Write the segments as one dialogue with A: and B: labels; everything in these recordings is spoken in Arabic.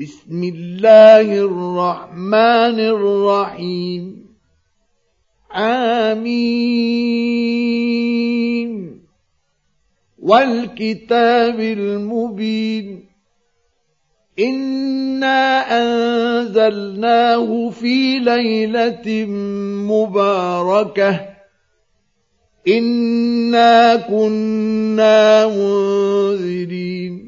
A: بسم الله الرحمن الرحيم. آمين. والكتاب المبين. إنا أنزلناه في ليلة مباركة. إنا كنا منذرين.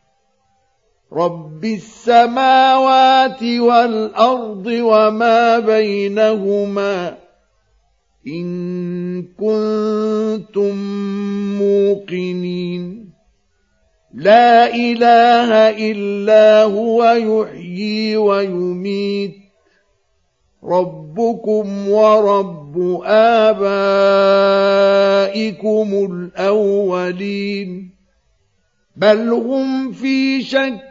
A: رب السماوات والأرض وما بينهما إن كنتم موقنين لا إله إلا هو يحيي ويميت ربكم ورب آبائكم الأولين بل هم في شك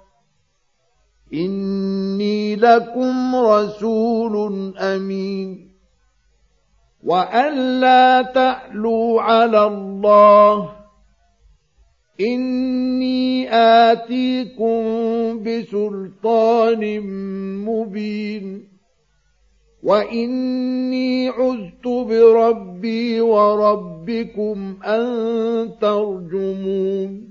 A: إني لكم رسول أمين. وأن لا تعلوا على الله. إني آتيكم بسلطان مبين. وإني عذت بربي وربكم أن ترجمون.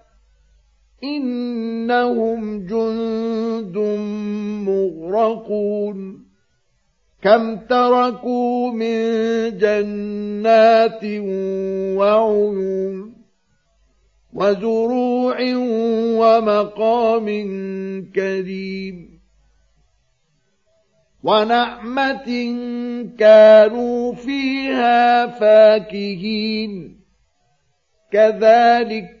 A: إنهم جند مغرقون. كم تركوا من جنات وعيون وزروع ومقام كريم. ونعمة كانوا فيها فاكهين. كذلك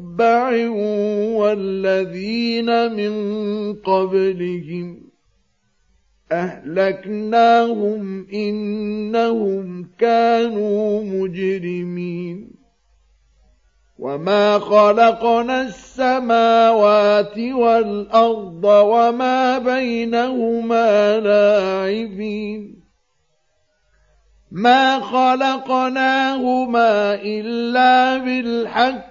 A: تبع والذين من قبلهم أهلكناهم إنهم كانوا مجرمين وما خلقنا السماوات والأرض وما بينهما لاعبين ما خلقناهما إلا بالحق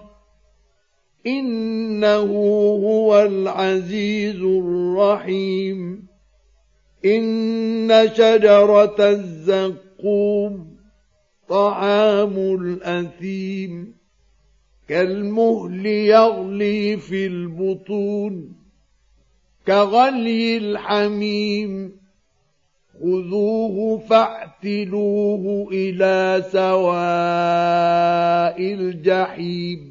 A: إنه هو العزيز الرحيم. إن شجرة الزقوم طعام الأثيم كالمهل يغلي في البطون كغلي الحميم. خذوه فاعتلوه إلى سواء الجحيم.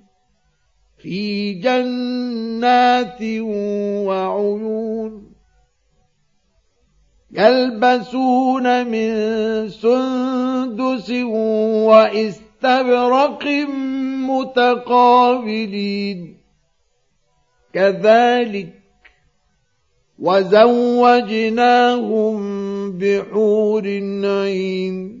A: في جنات وعيون يلبسون من سندس واستبرق متقابلين. كذلك وزوجناهم بحور عين.